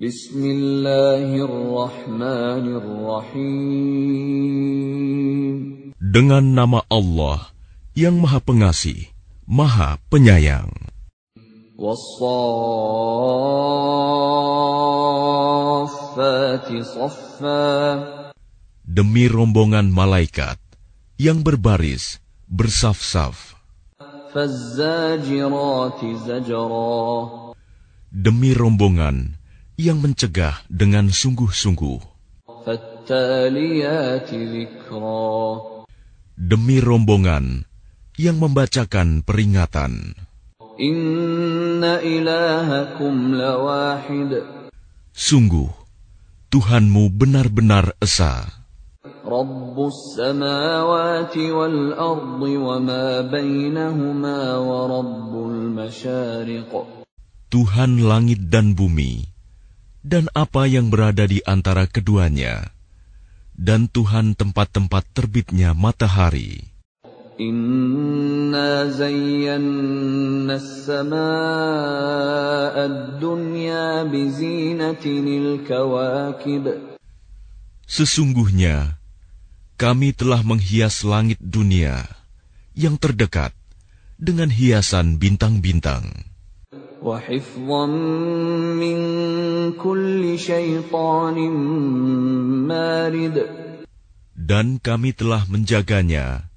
Bismillahirrahmanirrahim. Dengan nama Allah yang Maha Pengasih, Maha Penyayang. Demi rombongan malaikat yang berbaris, bersaf-saf. Demi rombongan yang mencegah dengan sungguh-sungguh. Demi rombongan yang membacakan peringatan. Sungguh, Tuhanmu benar-benar esa. Tuhan langit dan bumi, dan apa yang berada di antara keduanya, dan Tuhan tempat-tempat terbitnya matahari. Inna zayyana as-samaa'a ad-dunya bizinatinil kawakib. Sesungguhnya kami telah menghias langit dunia yang terdekat dengan hiasan bintang-bintang. وحفظا من كل شيطان مارد Dan kami telah menjaganya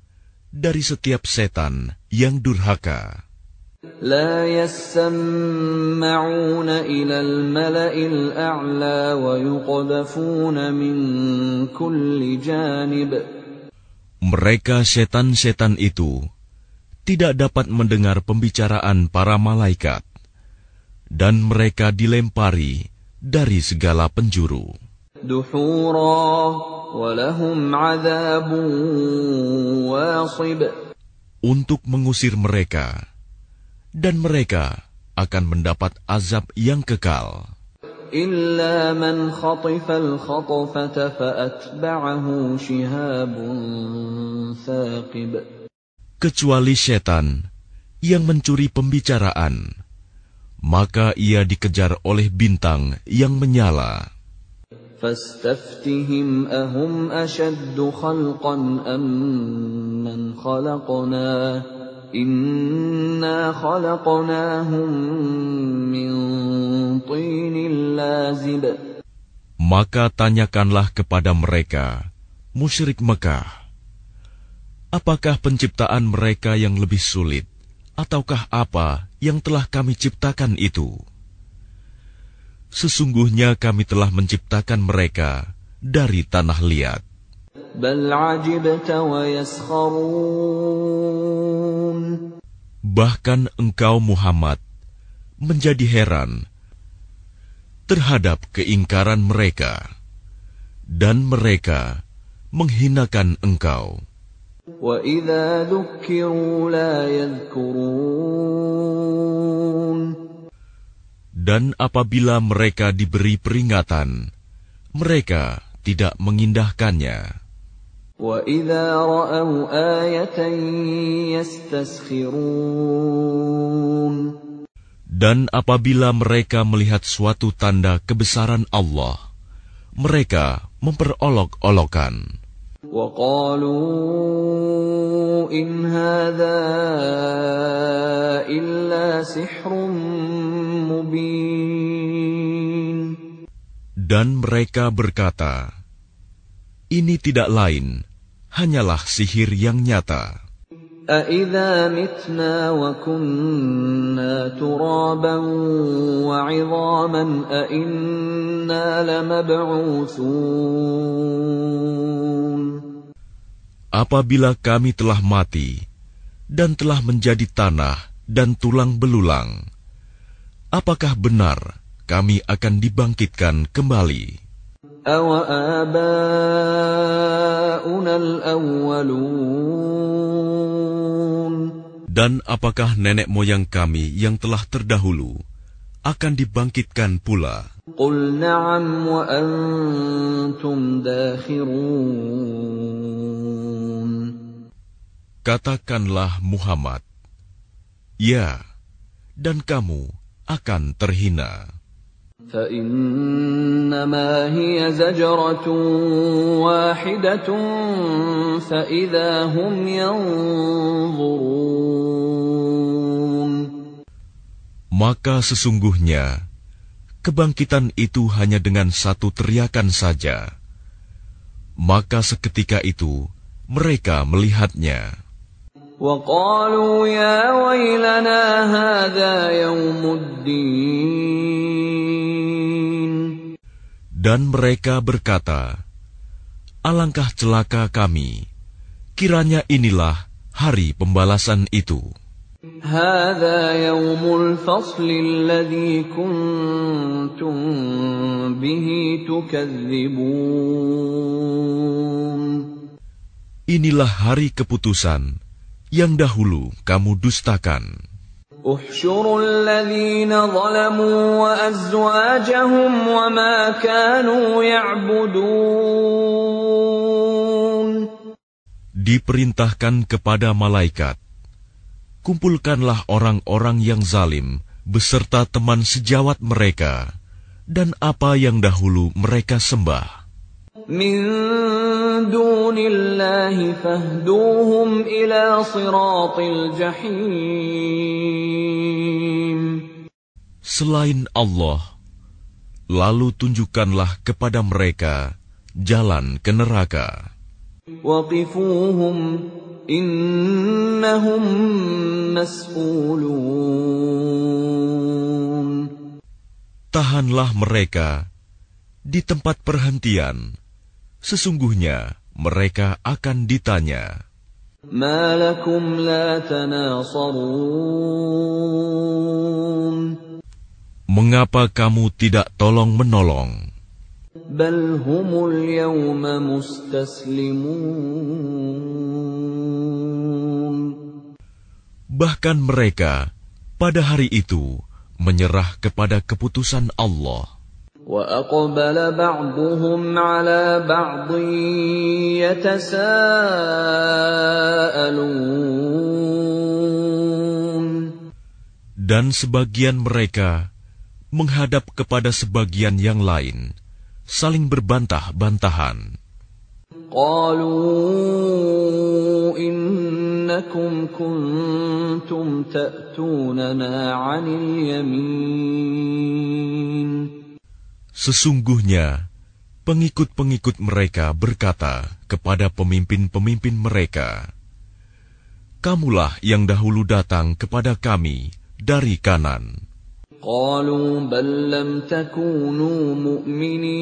dari setiap setan yang durhaka. لا يسمعون إلى الملأ الأعلى ويقذفون من كل جانب Mereka setan-setan itu tidak dapat mendengar pembicaraan para malaikat, dan mereka dilempari dari segala penjuru. دحورا ولهم عذاب واصب Untuk mengusir mereka, dan mereka akan mendapat azab yang kekal. إلا من خطف الخطفة فأتبعه شهاب ثاقب kecuali setan yang mencuri pembicaraan, maka ia dikejar oleh bintang yang menyala. فاستفتهم أهم أشد خلقا أم من خلقنا إنا خلقناهم من طين لازب Maka tanyakanlah kepada mereka, musyrik Mekah, apakah penciptaan mereka yang lebih sulit, ataukah apa yang telah kami ciptakan itu? Sesungguhnya kami telah menciptakan mereka dari tanah liat. Bahkan engkau Muhammad menjadi heran terhadap keingkaran mereka dan mereka menghinakan engkau. Dan apabila mereka diberi peringatan, mereka tidak mengindahkannya. Dan apabila mereka melihat suatu tanda kebesaran Allah, mereka memperolok-olokan. وقالوا إن هذا إلا سحر مبين Dan mereka berkata, "Ini tidak lain, hanyalah sihir yang nyata." أَإِذَا مِتْنَا وَكُنَّا تُرَابًا وَعِظَامًا أَإِنَّا لَمَبْعُوثُونَ Apabila kami telah mati dan telah menjadi tanah dan tulang belulang, apakah benar kami akan dibangkitkan kembali? أَوَآبَاؤُنَا الْأَوَّلُونَ dan apakah nenek moyang kami yang telah terdahulu akan dibangkitkan pula? Qul na'am wa antum dakhirun. Katakanlah Muhammad, Ya, dan kamu akan terhina. فإنما هي زجرة واحدة فإذا هم ينظرون Maka sesungguhnya kebangkitan itu hanya dengan satu teriakan saja. Maka seketika itu mereka melihatnya. وقالوا يا ويلنا هذا يوم الدين Dan mereka berkata, Alangkah celaka kami, kiranya inilah hari pembalasan itu. هذا يوم الفصل الذي كنتم به تكذبون Inilah hari keputusan yang dahulu kamu dustakan. احشروا الذين ظلموا وأزواجهم وما كانوا يعبدون Diperintahkan kepada malaikat, kumpulkanlah orang-orang yang zalim beserta teman sejawat mereka dan apa yang dahulu mereka sembah. من دون الله فاهدوهم إلى صراط الجحيم Selain Allah, lalu tunjukkanlah kepada mereka jalan ke neraka. وقفوهم إنهم مسؤولون Tahanlah mereka di tempat perhentian. Sesungguhnya mereka akan ditanya. Mengapa kamu tidak tolong menolong? Bahkan mereka pada hari itu menyerah kepada keputusan Allah. وأقبل بعضهم على بعض يتساءلون Dan sebagian mereka menghadap kepada sebagian yang lain, saling berbantah-bantahan. قالوا إنكم كنتم تأتوننا عن اليمين Sesungguhnya, pengikut-pengikut mereka berkata kepada pemimpin-pemimpin mereka, "Kamulah yang dahulu datang kepada kami dari kanan." قالوا بل لم تكونوا مؤمنين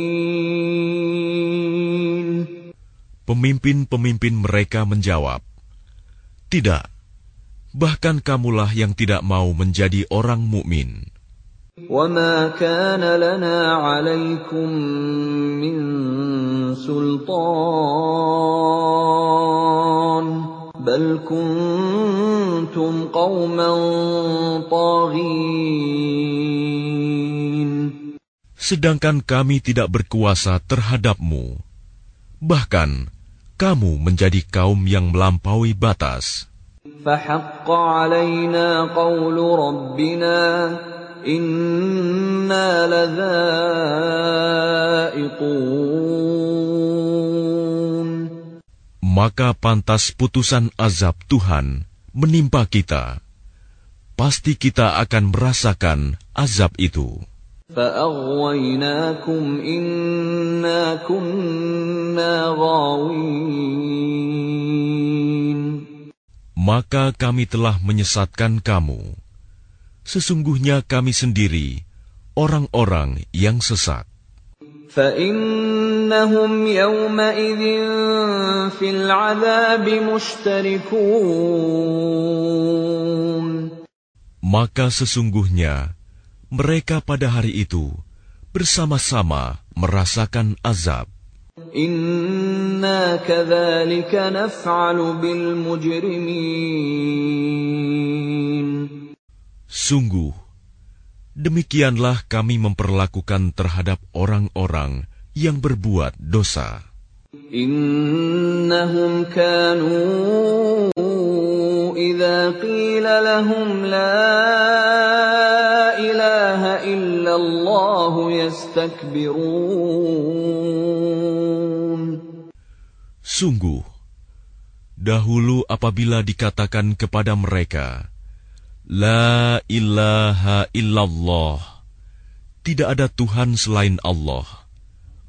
Pemimpin-pemimpin mereka menjawab, "Tidak, bahkan kamulah yang tidak mau menjadi orang mukmin." وما كان لنا عليكم من سلطان بل كنتم قوما طاغين Sedangkan kami tidak berkuasa terhadapmu. Bahkan, kamu menjadi kaum yang melampaui batas. فحق علينا قول ربنا إنا لذائقون Maka pantas putusan azab Tuhan menimpa kita. Pasti kita akan merasakan azab itu. فأغويناكم إنا كنا غاوين Maka kami telah menyesatkan kamu. Sesungguhnya kami sendiri orang-orang yang sesat. فإنهم يومئذ في العذاب مشتركون Maka sesungguhnya mereka pada hari itu bersama-sama merasakan azab. إنا كذلك نفعل بالمجرمين Sungguh, demikianlah kami memperlakukan terhadap orang-orang yang berbuat dosa. Innahum kanu idza qila lahum la ilaha illallah yastakbirun Sungguh, dahulu apabila dikatakan kepada mereka, La ilaha illallah, tidak ada Tuhan selain Allah,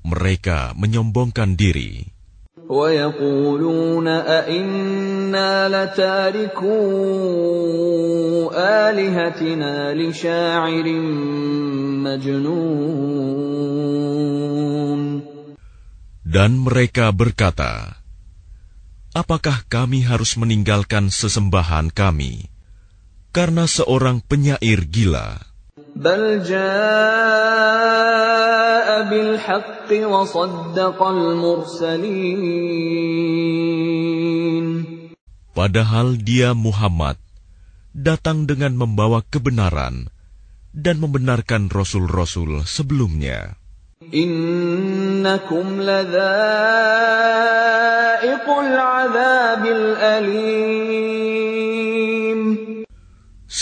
mereka menyombongkan diri. ويقولون أئنا لتاركو آلهتنا لشاعر مجنون Dan mereka berkata, Apakah kami harus meninggalkan sesembahan kami karena seorang penyair gila. Padahal dia Muhammad datang dengan membawa kebenaran dan membenarkan rasul-rasul sebelumnya. Innakum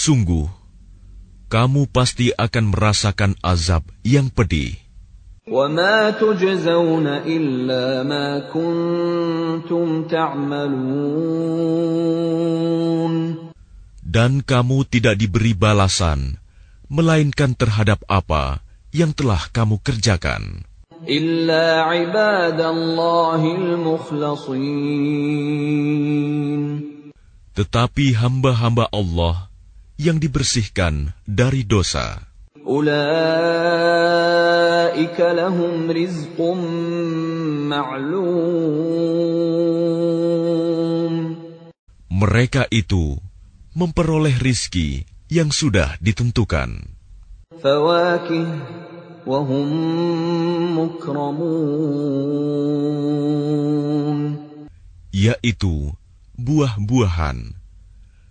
Sungguh, kamu pasti akan merasakan azab yang pedih. Dan kamu tidak diberi balasan, melainkan terhadap apa yang telah kamu kerjakan. Tetapi hamba-hamba Allah yang dibersihkan dari dosa. Mereka itu memperoleh rizki yang sudah ditentukan. Yaitu buah-buahan.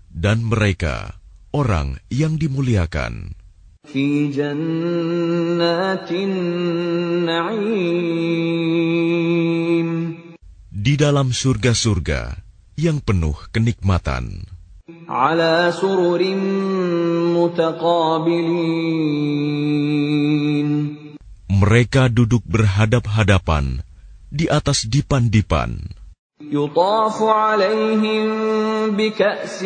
Dan mereka orang yang dimuliakan. Di dalam surga-surga yang penuh kenikmatan. Mereka duduk berhadap-hadapan di atas dipan-dipan. يطاف عليهم بكأس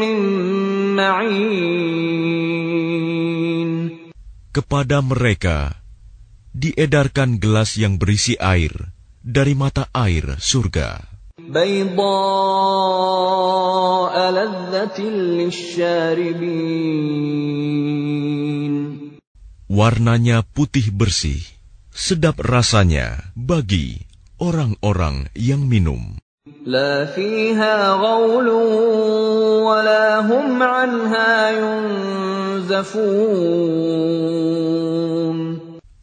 من معين Kepada mereka diedarkan gelas yang berisi air dari mata air surga, بيضاء لذة للشاربين warnanya putih bersih, sedap rasanya bagi orang-orang yang minum. لا فيها غول ولا هم عنها ينزفون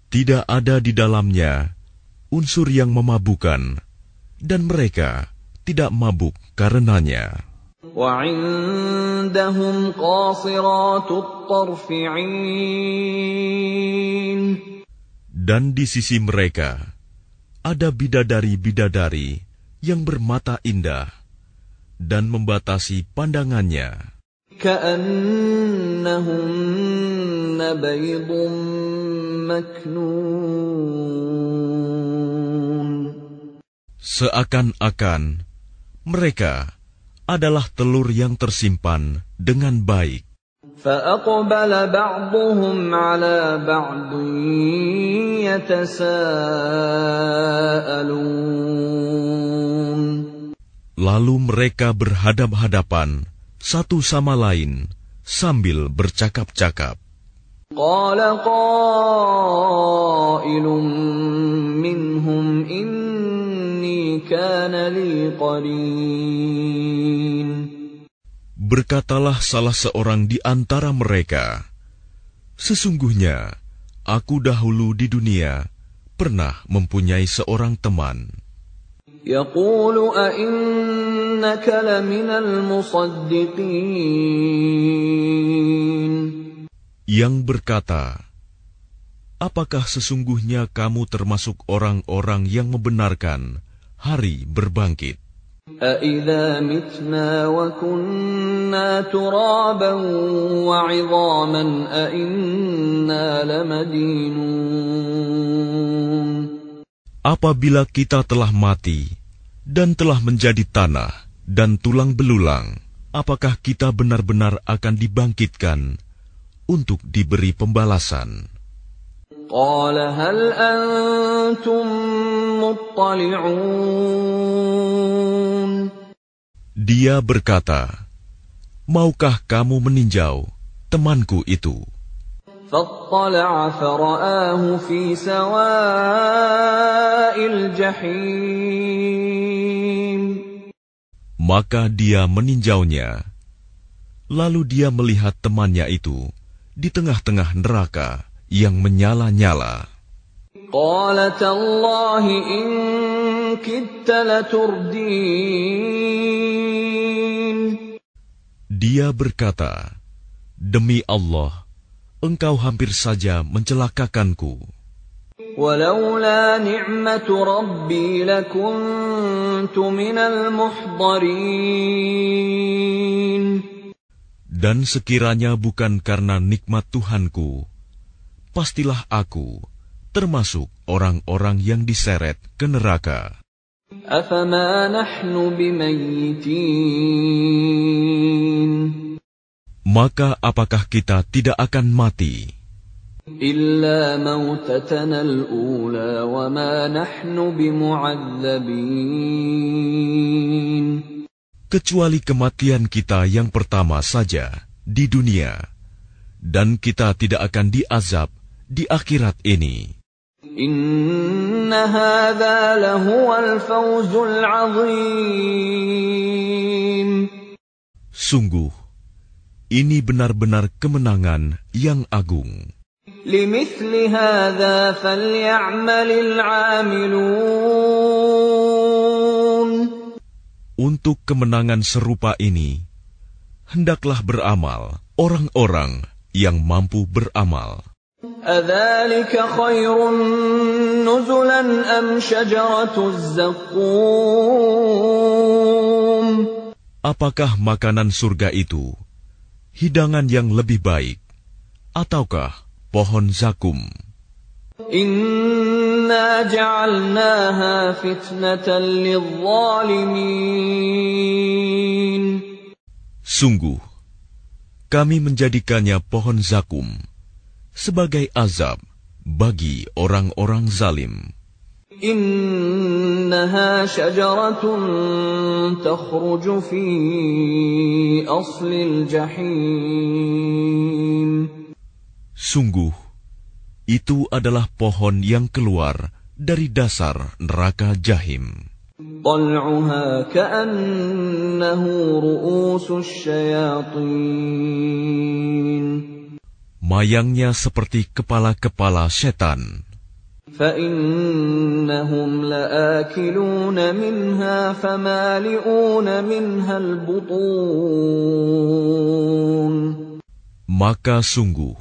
Tidak ada di dalamnya unsur yang memabukan, dan mereka tidak mabuk karenanya. وعندهم قاصرات الطرف عين Dan di sisi mereka ada bidadari-bidadari yang bermata indah dan membatasi pandangannya, كأنهن بيض مكنون seakan-akan mereka adalah telur yang tersimpan dengan baik. فأقبل بعضهم على بعض يتساءلون Lalu mereka berhadap-hadapan satu sama lain sambil bercakap-cakap. قال قائل منهم إني كان لي قرين Berkatalah salah seorang di antara mereka, Sesungguhnya, Aku dahulu di dunia pernah mempunyai seorang teman. Yang berkata, Apakah sesungguhnya kamu termasuk orang-orang yang membenarkan hari berbangkit? أَإِذَا مِتْنَا وَكُنَّا تُرَابًا وَعِظَامًا أَإِنَّا لَمَدِينُونَ Apabila kita telah mati dan telah menjadi tanah dan tulang belulang, apakah kita benar-benar akan dibangkitkan untuk diberi pembalasan? قال هل أنتم مطلعون Dia berkata, Maukah kamu meninjau temanku itu? فاطلع فرآه في سواء الجحيم Maka dia meninjaunya. Lalu dia melihat temannya itu di tengah-tengah neraka yang menyala-nyala. قال تالله إن كدت لتردين Dia berkata, Demi Allah, engkau hampir saja mencelakakanku. ولولا نعمة ربي لكنت من المحضرين Dan sekiranya bukan karena nikmat Tuhanku, pastilah aku termasuk orang-orang yang diseret ke neraka. Maka apakah kita tidak akan mati? Kecuali kematian kita yang pertama saja di dunia, dan kita tidak akan diazab di akhirat ini. إن هذا لهو الفوز العظيم Sungguh, ini benar-benar kemenangan yang agung. لمثل هذا فليعمل العاملون Untuk kemenangan serupa ini, hendaklah beramal orang-orang yang mampu beramal. أذلك خير نزلا أم شجرة الزقوم Apakah makanan surga itu hidangan yang lebih baik, ataukah pohon zakum? إنا جعلناها فتنة للظالمين Sungguh, kami menjadikannya pohon zakum sebagai azab bagi orang-orang zalim. إنها شجرة تخرج في أصل الجحيم Sungguh, itu adalah pohon yang keluar dari dasar neraka jahim. طلعها كأنه رؤوس الشياطين Mayangnya seperti kepala-kepala setan. فإنهم لآكلون منها فمالئون منها البطون Maka sungguh,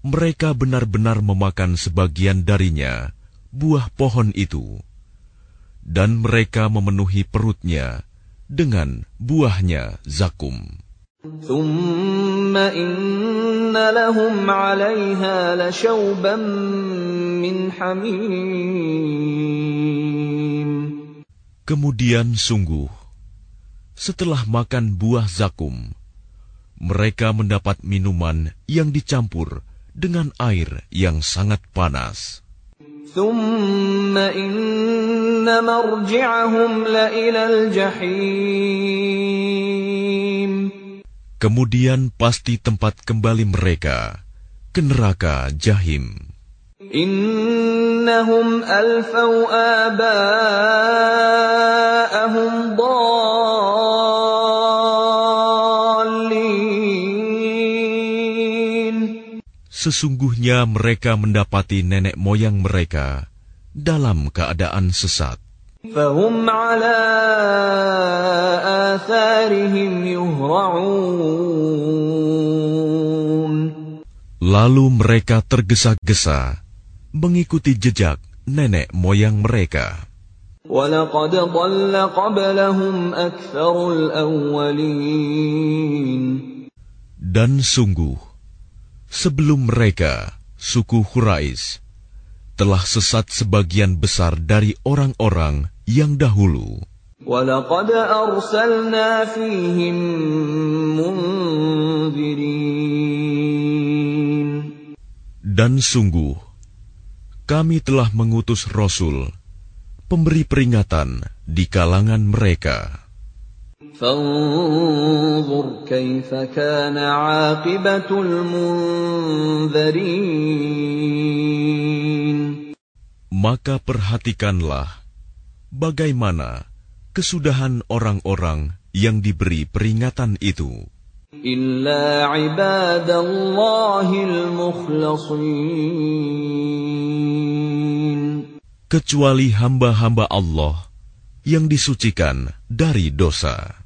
mereka benar-benar memakan sebagian darinya, buah pohon itu. Dan mereka memenuhi perutnya dengan buahnya zakum. ثم إن لهم عليها لشوبا من حميم Kemudian sungguh, setelah makan buah zakum, mereka mendapat minuman yang dicampur dengan air yang sangat panas. ثم إن مرجعهم لإلى الجحيم kemudian pasti tempat kembali mereka ke neraka jahim. Innahum alfau aba'ahum dhalin. Sesungguhnya mereka mendapati nenek moyang mereka dalam keadaan sesat. فهم على آثارهم يهرعون Lalu mereka tergesa-gesa mengikuti jejak nenek moyang mereka. ولقد ضل قبلهم أكثر الأولين Dan sungguh, sebelum mereka, suku Quraisy telah sesat sebagian besar dari orang-orang yang dahulu. ولقد أرسلنا فيهم منذرين Dan sungguh, kami telah mengutus Rasul, pemberi peringatan di kalangan mereka. فانظر كيف كان عاقبة المنذرين Maka perhatikanlah bagaimana kesudahan orang-orang yang diberi peringatan itu. إلا عباد الله المخلصين kecuali hamba-hamba Allah yang disucikan dari dosa.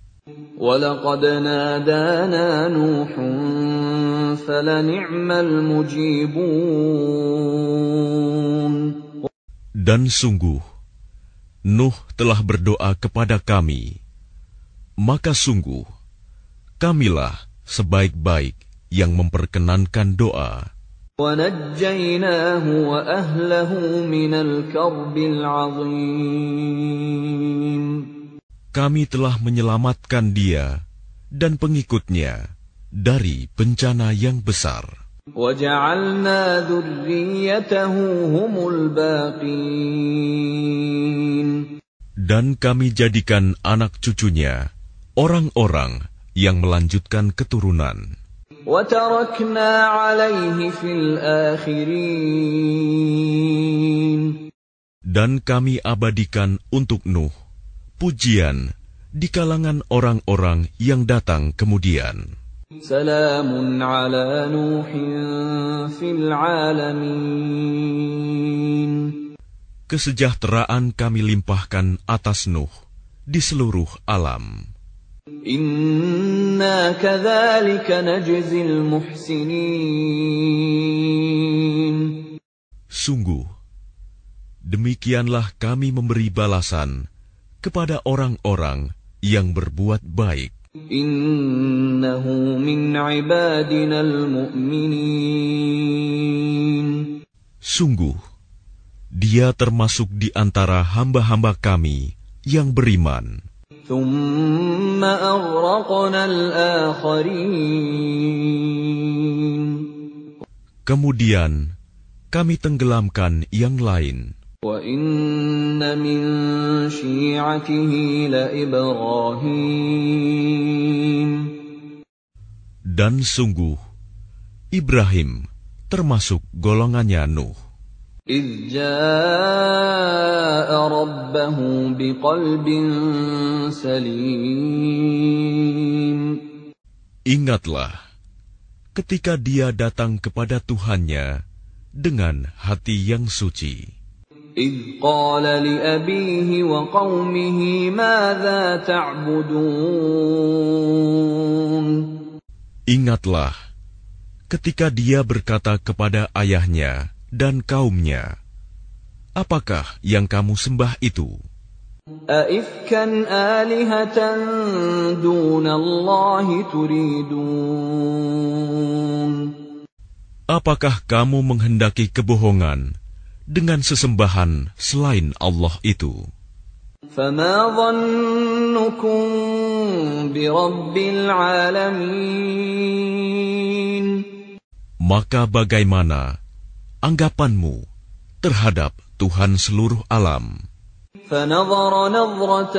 ولقد نادانا نوح فلنعم المجيبون Dan sungguh, Nuh telah berdoa kepada kami, maka sungguh kamilah sebaik-baik yang memperkenankan doa. Kami telah menyelamatkan dia dan pengikutnya dari bencana yang besar. وجعلنا ذريته هم الباقين Dan kami jadikan anak cucunya orang-orang yang melanjutkan keturunan. وتركنا عليه في الآخرين Dan kami abadikan untuk Nuh pujian di kalangan orang-orang yang datang kemudian. Salamun. Kesejahteraan kami limpahkan atas Nuh di seluruh alam. Sungguh, demikianlah kami memberi balasan kepada orang-orang yang berbuat baik. Sungguh, dia termasuk di antara hamba-hamba kami yang beriman. Kemudian, kami tenggelamkan yang lain. وإن من شيعته لإبراهيم Dan sungguh, Ibrahim termasuk golongannya Nuh. إذ جاء ربه بقلب سليم Ingatlah, ketika dia datang kepada Tuhannya dengan hati yang suci. إذ قال لأبيه وقومه ماذا تعبدون Ingatlah, ketika dia berkata kepada ayahnya dan kaumnya, Apakah yang kamu sembah itu? أئفكا آلهة دون الله تريدون Apakah kamu menghendaki kebohongan dengan sesembahan selain Allah itu? فما ظنكم برب العالمين Maka bagaimana anggapanmu terhadap Tuhan seluruh alam? فنظر نظرة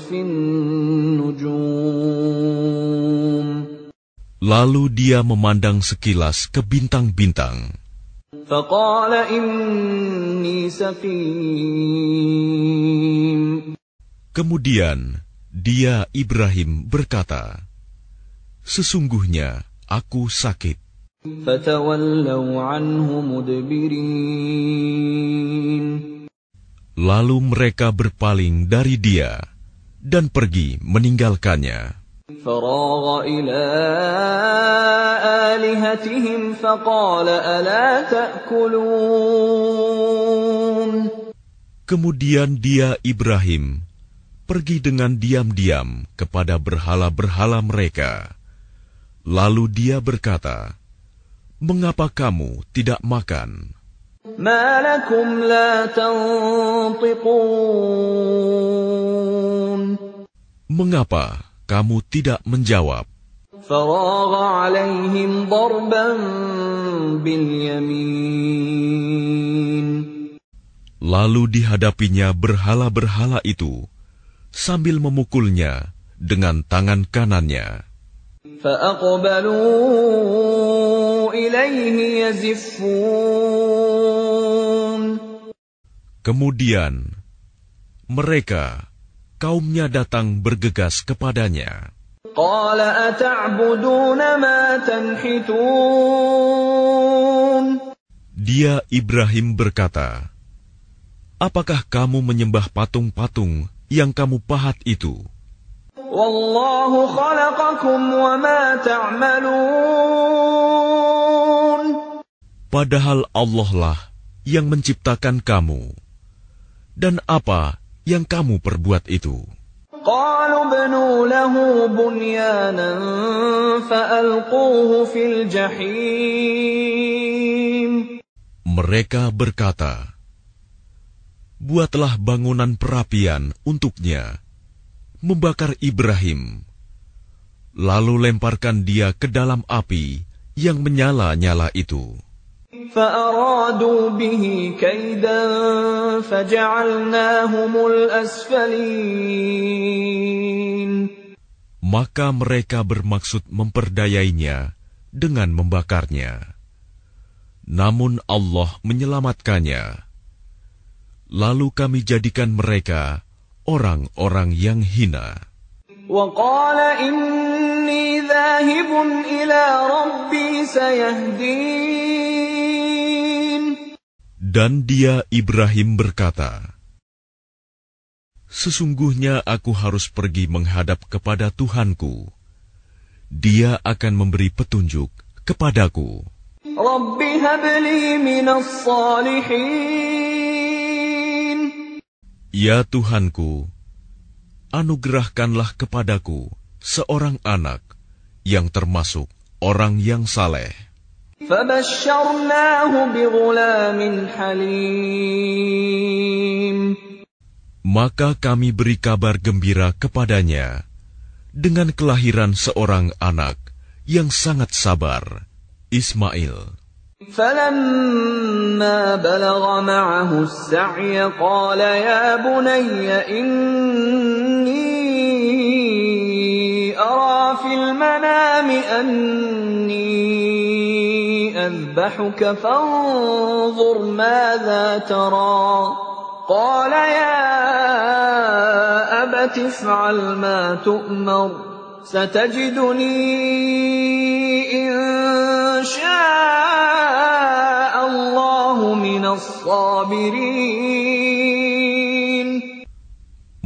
في النجوم Lalu dia memandang sekilas ke bintang-bintang. فقال إني سقيم Kemudian dia Ibrahim berkata, "Sesungguhnya aku sakit." فتولوا عنه مدبرين Lalu mereka berpaling dari dia dan pergi meninggalkannya. فراغ إلى آلهتهم فقال ألا تأكلون Kemudian dia Ibrahim pergi dengan diam-diam kepada berhala-berhala mereka. Lalu dia berkata, "Mengapa kamu tidak makan?" ما لكم لا تنطقون Mengapa kamu tidak menjawab. Lalu dihadapinya berhala-berhala itu sambil memukulnya dengan tangan kanannya. Kemudian mereka kaumnya datang bergegas kepadanya. Dia Ibrahim berkata, Apakah kamu menyembah patung-patung yang kamu pahat itu? Padahal Allah lah yang menciptakan kamu. Dan apa yang kamu perbuat itu. Mereka berkata, Buatlah bangunan perapian untuknya, membakar Ibrahim, lalu lemparkan dia ke dalam api yang menyala-nyala itu. فأرادوا به كيدا فجعلناهم الأسفلين Maka mereka bermaksud memperdayainya dengan membakarnya. Namun Allah menyelamatkannya. Lalu kami jadikan mereka orang-orang yang hina. وقال إني ذاهب إلى ربي سيهدين dan dia Ibrahim berkata, Sesungguhnya aku harus pergi menghadap kepada Tuhanku. Dia akan memberi petunjuk kepadaku. Ya Tuhanku, anugerahkanlah kepadaku seorang anak yang termasuk orang yang saleh. فبشرناه بغلام حليم Maka kami beri kabar gembira kepadanya dengan kelahiran seorang anak yang sangat sabar, Ismail. فلما بلغ معه السعي قال يا بني إني أرى في المنام أني أذبحك فانظر ماذا ترى قال يا أبت افعل ما تؤمر ستجدني إن شاء الله من الصابرين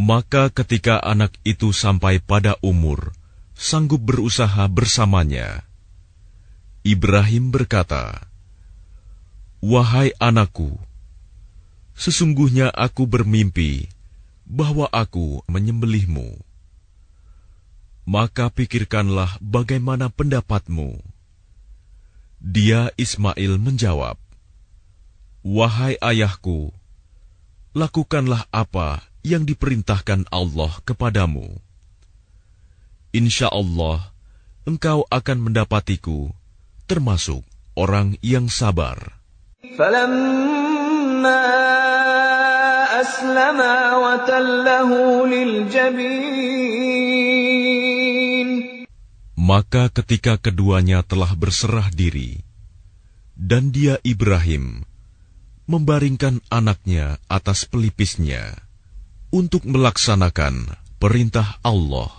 Maka ketika anak itu sampai pada umur sanggup berusaha bersamanya, Ibrahim berkata, "Wahai anakku, sesungguhnya aku bermimpi bahwa aku menyembelihmu. Maka pikirkanlah bagaimana pendapatmu." Dia Ismail menjawab, "Wahai ayahku, lakukanlah apa yang diperintahkan Allah kepadamu. Insya Allah, engkau akan mendapatiku termasuk orang yang sabar. Maka ketika keduanya telah berserah diri, dan dia Ibrahim membaringkan anaknya atas pelipisnya untuk melaksanakan perintah Allah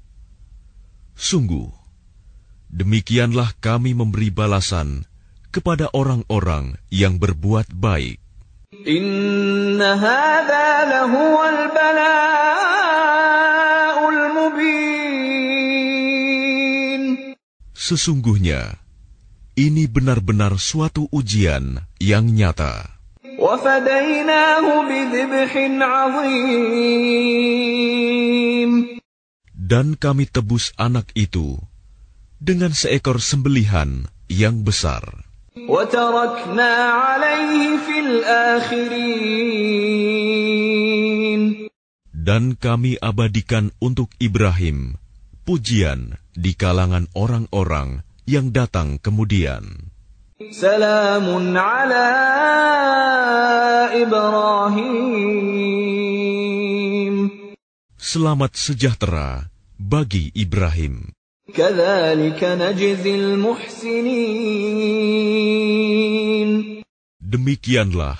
Sungguh, demikianlah kami memberi balasan kepada orang-orang yang berbuat baik. Inna hadha lahuwal bala'ul mubin. Sesungguhnya, ini benar-benar suatu ujian yang nyata. وفديناه بذبح عظيم dan kami tebus anak itu dengan seekor sembelihan yang besar. Dan kami abadikan untuk Ibrahim pujian di kalangan orang-orang yang datang kemudian. Salamun ala Ibrahim. Selamat sejahtera bagi Ibrahim. Demikianlah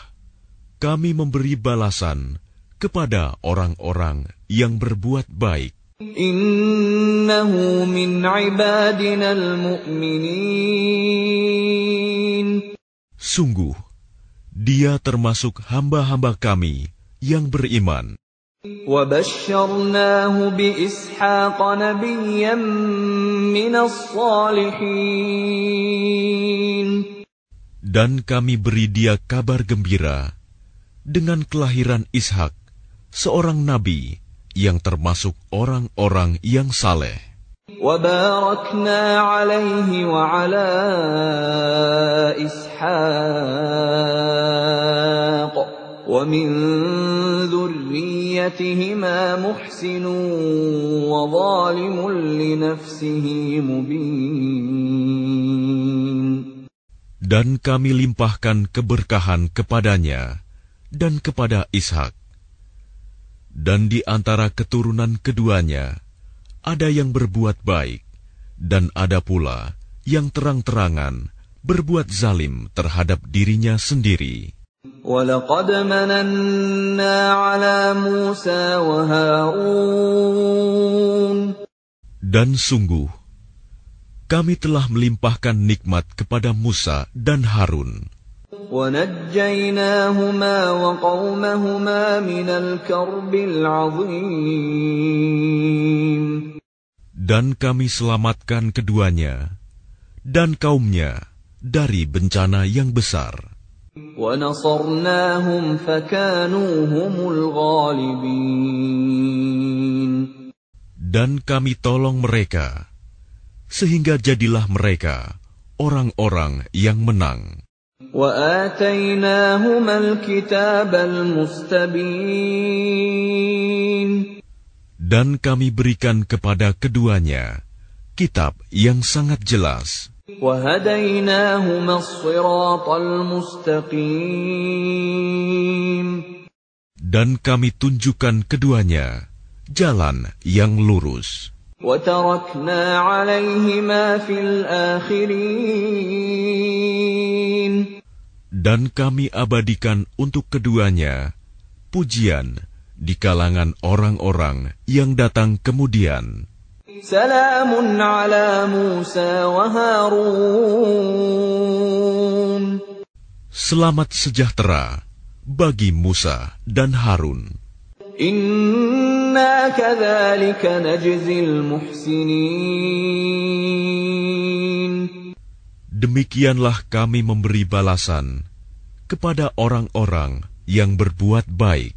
kami memberi balasan kepada orang-orang yang berbuat baik. Sungguh, dia termasuk hamba-hamba kami yang beriman. وبشرناه بإسحاق نبيا من الصالحين Dan kami beri dia kabar gembira dengan kelahiran Ishak, seorang nabi yang termasuk orang-orang yang saleh. وباركنا عليه وعلى إسحاق ومن ذريتهما محسن وظالم لنفسه مبين Dan kami limpahkan keberkahan kepadanya dan kepada Ishak. Dan di antara keturunan keduanya, ada yang berbuat baik, dan ada pula yang terang-terangan berbuat zalim terhadap dirinya sendiri. ولقد مننا على موسى وهارون Dan sungguh, kami telah melimpahkan nikmat kepada Musa dan Harun, ونجيناهما وقومهما من الكرب العظيم dan kami selamatkan keduanya dan kaumnya dari bencana yang besar. Dan kami tolong mereka, sehingga jadilah mereka orang-orang yang menang. Dan kami berikan kepada keduanya kitab yang sangat jelas. Dan kami tunjukkan keduanya jalan yang lurus. Dan kami abadikan untuk keduanya pujian di kalangan orang-orang yang datang kemudian. Selamat sejahtera bagi Musa dan Harun. Inna kadzalika najzil muhsinin. Demikianlah kami memberi balasan kepada orang-orang yang berbuat baik.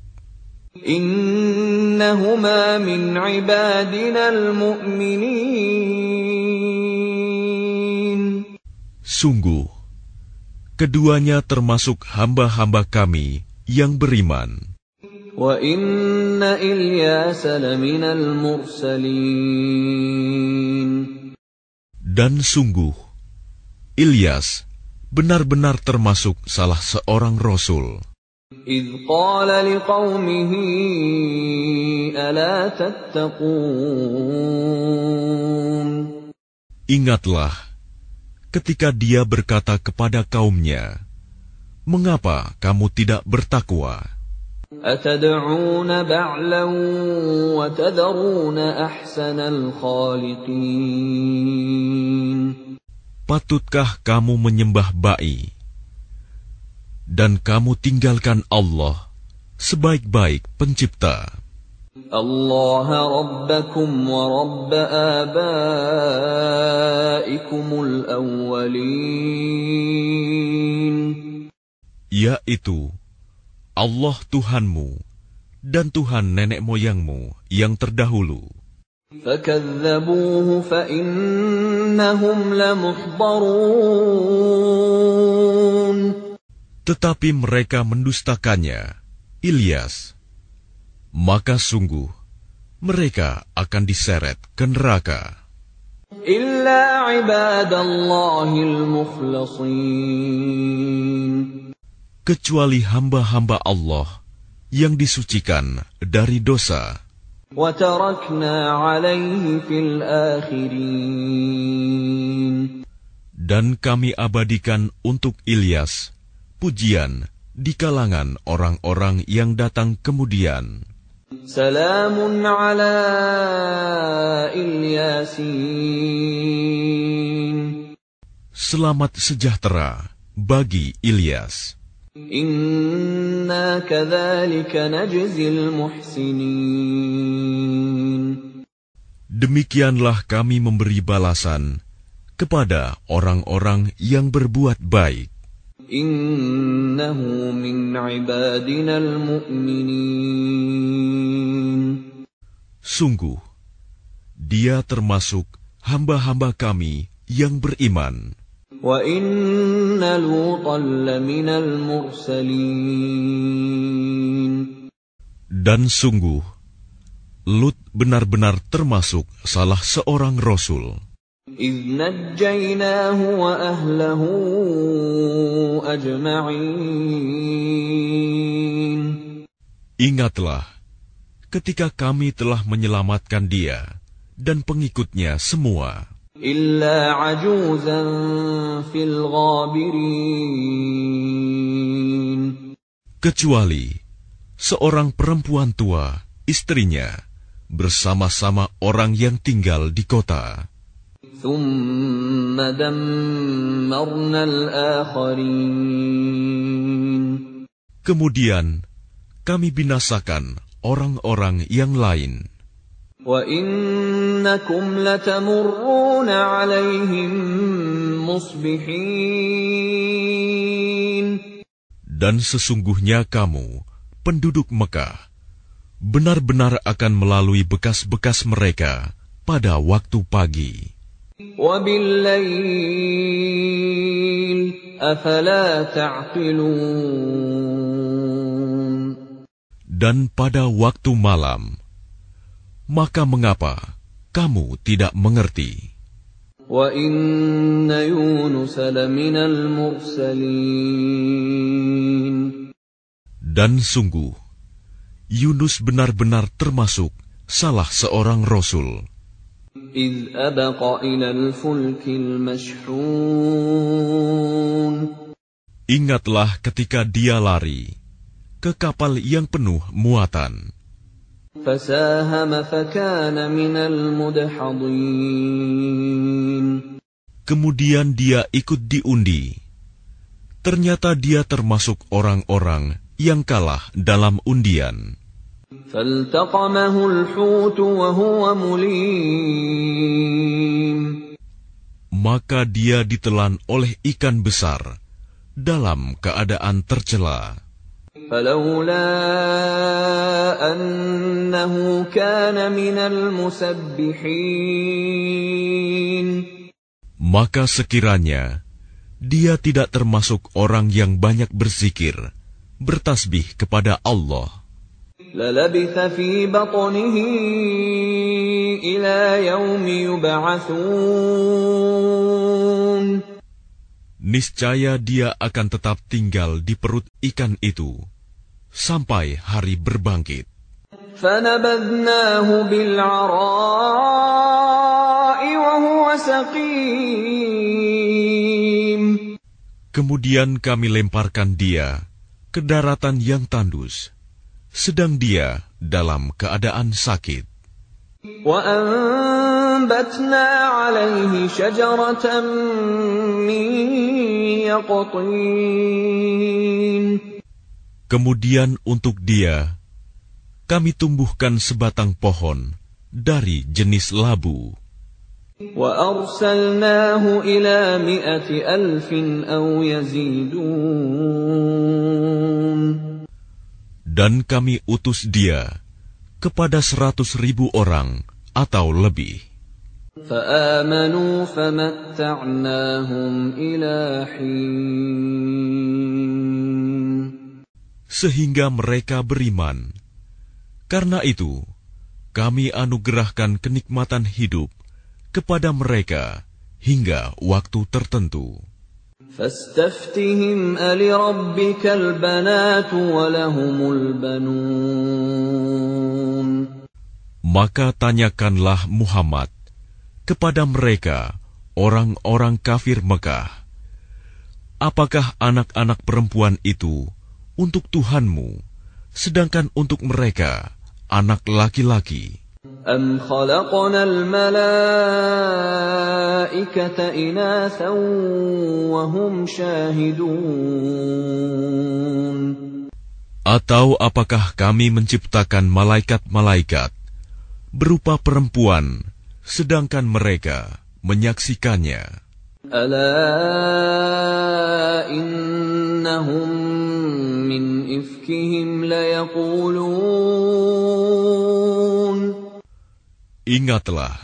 Sungguh, keduanya termasuk hamba-hamba kami yang beriman. وَإِنَّ إِلْيَاسَ لَمِنَ الْمُرْسَلِينَ. Dan sungguh, Ilyas benar-benar termasuk salah seorang rasul. إذ قال لقومه ألا تتقون Ingatlah ketika dia berkata kepada kaumnya, "Mengapa kamu tidak bertakwa?" أتدعون بعلا وتذرون أحسن الخالقين Patutkah kamu menyembah ba'i dan kamu tinggalkan Allah sebaik-baik pencipta? الله ربكم ورب آبائكم الأولين Yaitu Allah Tuhanmu dan Tuhan nenek moyangmu yang terdahulu. فكذبوه فإنهم لمحضرون tetapi mereka mendustakannya. Ilyas, maka sungguh mereka akan diseret ke neraka. Kecuali hamba-hamba Allah yang disucikan dari dosa. Dan kami abadikan untuk Ilyas pujian di kalangan orang-orang yang datang kemudian. Salamun ala Ilyasin. Selamat sejahtera bagi Ilyas. Demikianlah kami memberi balasan kepada orang-orang yang berbuat baik. Innahu min ibadinal mu'minin. Sungguh, dia termasuk hamba-hamba kami yang beriman. Wa inna lutan laminal mursalin. Dan sungguh, Lut benar-benar termasuk salah seorang rasul. إذ نجيناه وأهله أجمعين Ingatlah, ketika kami telah menyelamatkan dia dan pengikutnya semua, إلا عجوزا في الغابرين kecuali seorang perempuan tua, istrinya, bersama-sama orang yang tinggal di kota. ثم دمرنا الآخرين Kemudian kami binasakan orang-orang yang lain. وإنكم لتمرون عليهم مصبحين Dan sesungguhnya kamu, penduduk Mekah, benar-benar akan melalui bekas-bekas mereka pada waktu pagi. Dan pada waktu malam, maka mengapa kamu tidak mengerti? Dan sungguh, Yunus benar-benar termasuk salah seorang rasul. إذ أبق إلى الفلك المشحون Ingatlah ketika dia lari ke kapal yang penuh muatan. فساهم فكان من المدحضين Kemudian dia ikut diundi. Ternyata dia termasuk orang-orang yang kalah dalam undian. فالتقمه الحوت وهو مليم Maka dia ditelan oleh ikan besar dalam keadaan tercela. فلولا أنه كان من المسبحين Maka sekiranya dia tidak termasuk orang yang banyak berzikir, bertasbih kepada Allah, للبث في بطنه إلى يوم يبعثون niscaya dia akan tetap tinggal di perut ikan itu sampai hari berbangkit. فنبذناه بالعراء وهو سقيم Kemudian kami lemparkan dia ke daratan yang tandus, sedang dia dalam keadaan sakit. وأنبتنا عليه شجرة من يقطين Kemudian untuk dia, kami tumbuhkan sebatang pohon dari jenis labu. وأرسلناه إلى مئة ألف أو يزيدون dan kami utus dia kepada seratus ribu orang atau lebih. Sehingga mereka beriman. Karena itu, kami anugerahkan kenikmatan hidup kepada mereka hingga waktu tertentu. فاستفتهم ألربك البنات ولهم البنون Maka tanyakanlah Muhammad kepada mereka, orang-orang kafir Mekah, apakah anak-anak perempuan itu untuk Tuhanmu, sedangkan untuk mereka anak laki-laki? أم خلقنا الملائكة إناثا وهم شاهدون Atau apakah kami menciptakan malaikat-malaikat berupa perempuan, sedangkan mereka menyaksikannya? ألا إنهم من إفكهم ليقولون Ingatlah,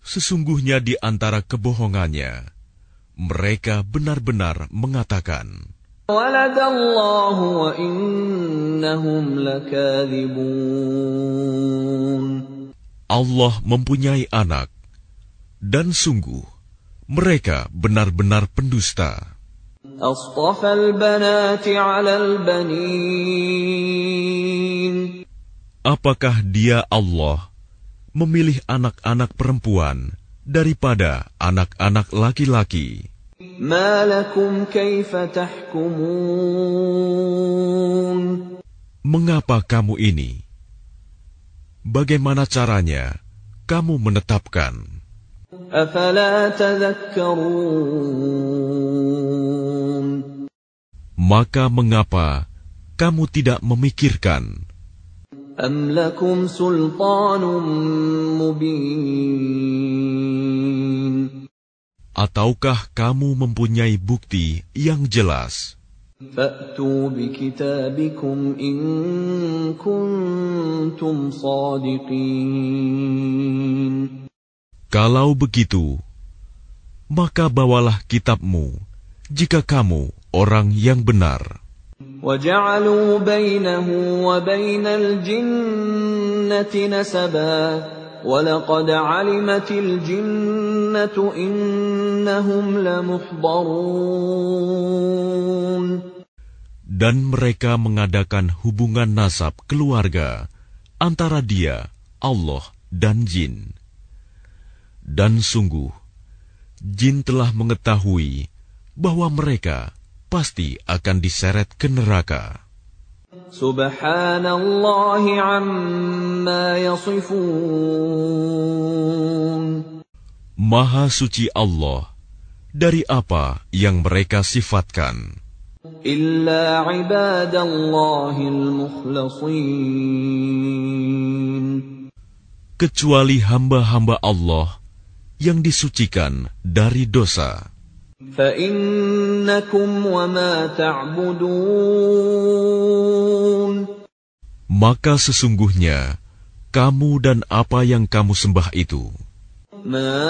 sesungguhnya di antara kebohongannya, mereka benar-benar mengatakan, Allah mempunyai anak, dan sungguh mereka benar-benar pendusta. Apakah dia Allah memilih anak-anak perempuan daripada anak-anak laki-laki. Mengapa kamu ini? Bagaimana caranya kamu menetapkan? Maka mengapa kamu tidak memikirkan? أم لكم سلطان مبين Ataukah kamu mempunyai bukti yang jelas? فأتوا بكتابكم إن كنتم صادقين Kalau begitu, maka bawalah kitabmu jika kamu orang yang benar. وجعلوا بينه وبين الجنة نسبا ولقد علمت الجنة إنهم لمحضرون Dan mereka mengadakan hubungan nasab keluarga antara dia, Allah, dan jin. Dan sungguh, jin telah mengetahui bahwa mereka pasti akan diseret ke neraka. سبحان الله عما يصفون Maha suci Allah dari apa yang mereka sifatkan. إلا عباد الله المخلصين kecuali hamba-hamba Allah yang disucikan dari dosa. فإنكم وما تعبدون Maka sesungguhnya kamu dan apa yang kamu sembah itu ما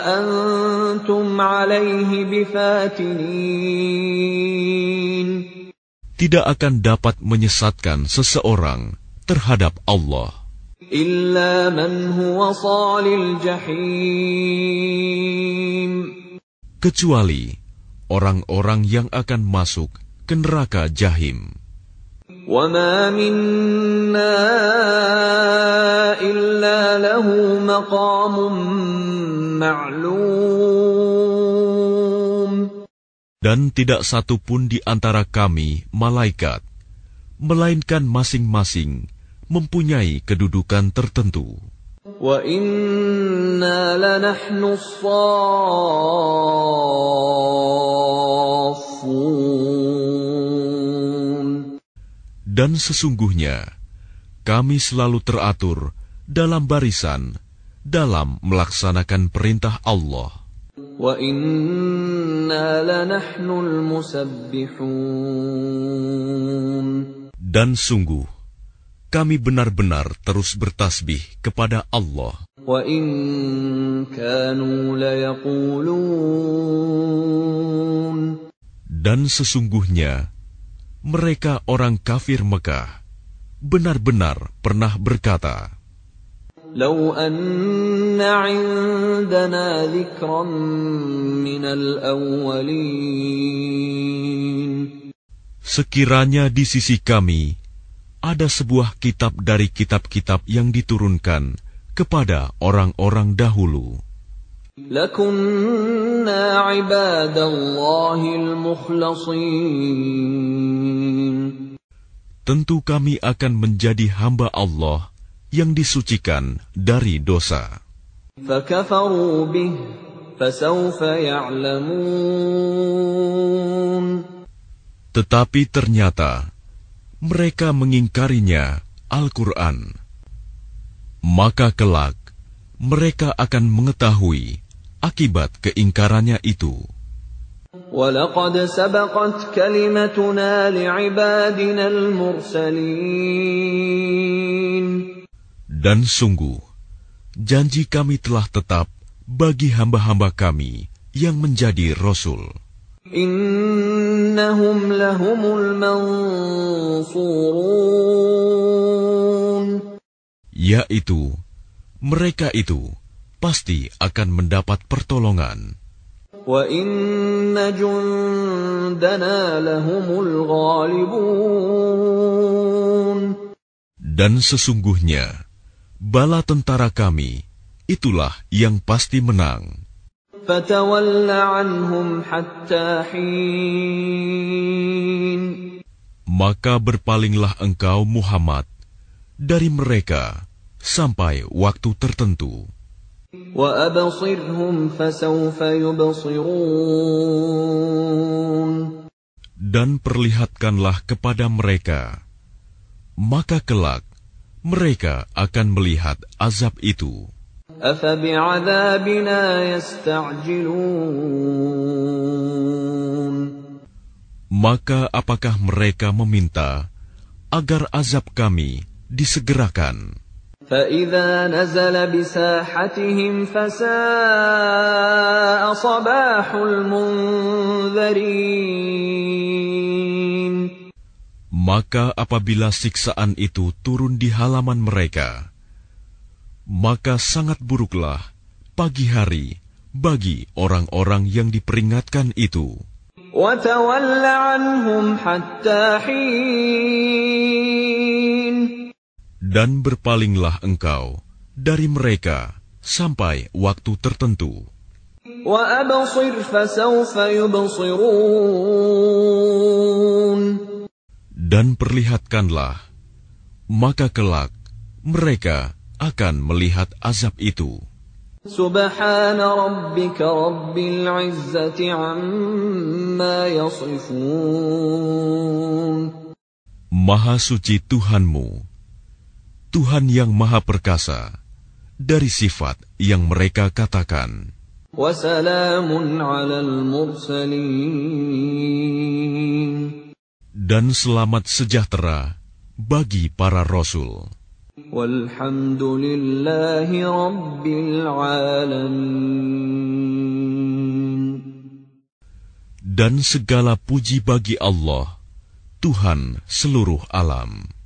أنتم عليه بفاتنين tidak akan dapat menyesatkan seseorang terhadap Allah إلا من هو صال الجحيم kecuali orang-orang yang akan masuk ke neraka jahim. وما منا إلا له مقام معلوم Dan tidak satu pun di antara kami, malaikat, melainkan masing-masing mempunyai kedudukan tertentu. Dan sesungguhnya, kami selalu teratur dalam barisan dalam melaksanakan perintah Allah. Dan sungguh, kami benar-benar terus bertasbih kepada Allah. وَإِن كَانُوا لَيَقُولُونَ Dan sesungguhnya, mereka orang kafir Mekah benar-benar pernah berkata, لو أن عندنا ذكرا من الأولين Sekiranya di sisi kami ada sebuah kitab dari kitab-kitab yang diturunkan kepada orang-orang dahulu. Tentu kami akan menjadi hamba Allah yang disucikan dari dosa. Tetapi ternyata mereka mengingkarinya Al-Quran maka kelak mereka akan mengetahui akibat keingkarannya itu. Dan sungguh, janji kami telah tetap bagi hamba-hamba kami yang menjadi Rasul. Innahum lahumul mansurun yaitu mereka itu pasti akan mendapat pertolongan. Dan sesungguhnya, bala tentara kami itulah yang pasti menang. Maka berpalinglah engkau Muhammad dari mereka sampai waktu tertentu. Dan perlihatkanlah kepada mereka, maka kelak mereka akan melihat azab itu. Maka apakah mereka meminta agar azab kami disegerakan? فإذا نزل بساحتهم فساء صباح المنذرين Maka apabila siksaan itu turun di halaman mereka, maka sangat buruklah pagi hari bagi orang-orang yang diperingatkan itu. وتول عنهم حتى حين Dan berpalinglah engkau dari mereka sampai waktu tertentu. وأبصر فسوف يبصرون Dan perlihatkanlah, maka kelak mereka akan melihat azab itu. سبحان ربك رب العزة عما يصفون Maha suci Tuhanmu, Tuhan yang Maha Perkasa, dari sifat yang mereka katakan. Dan selamat sejahtera bagi para rasul. Dan segala puji bagi Allah, Tuhan seluruh alam.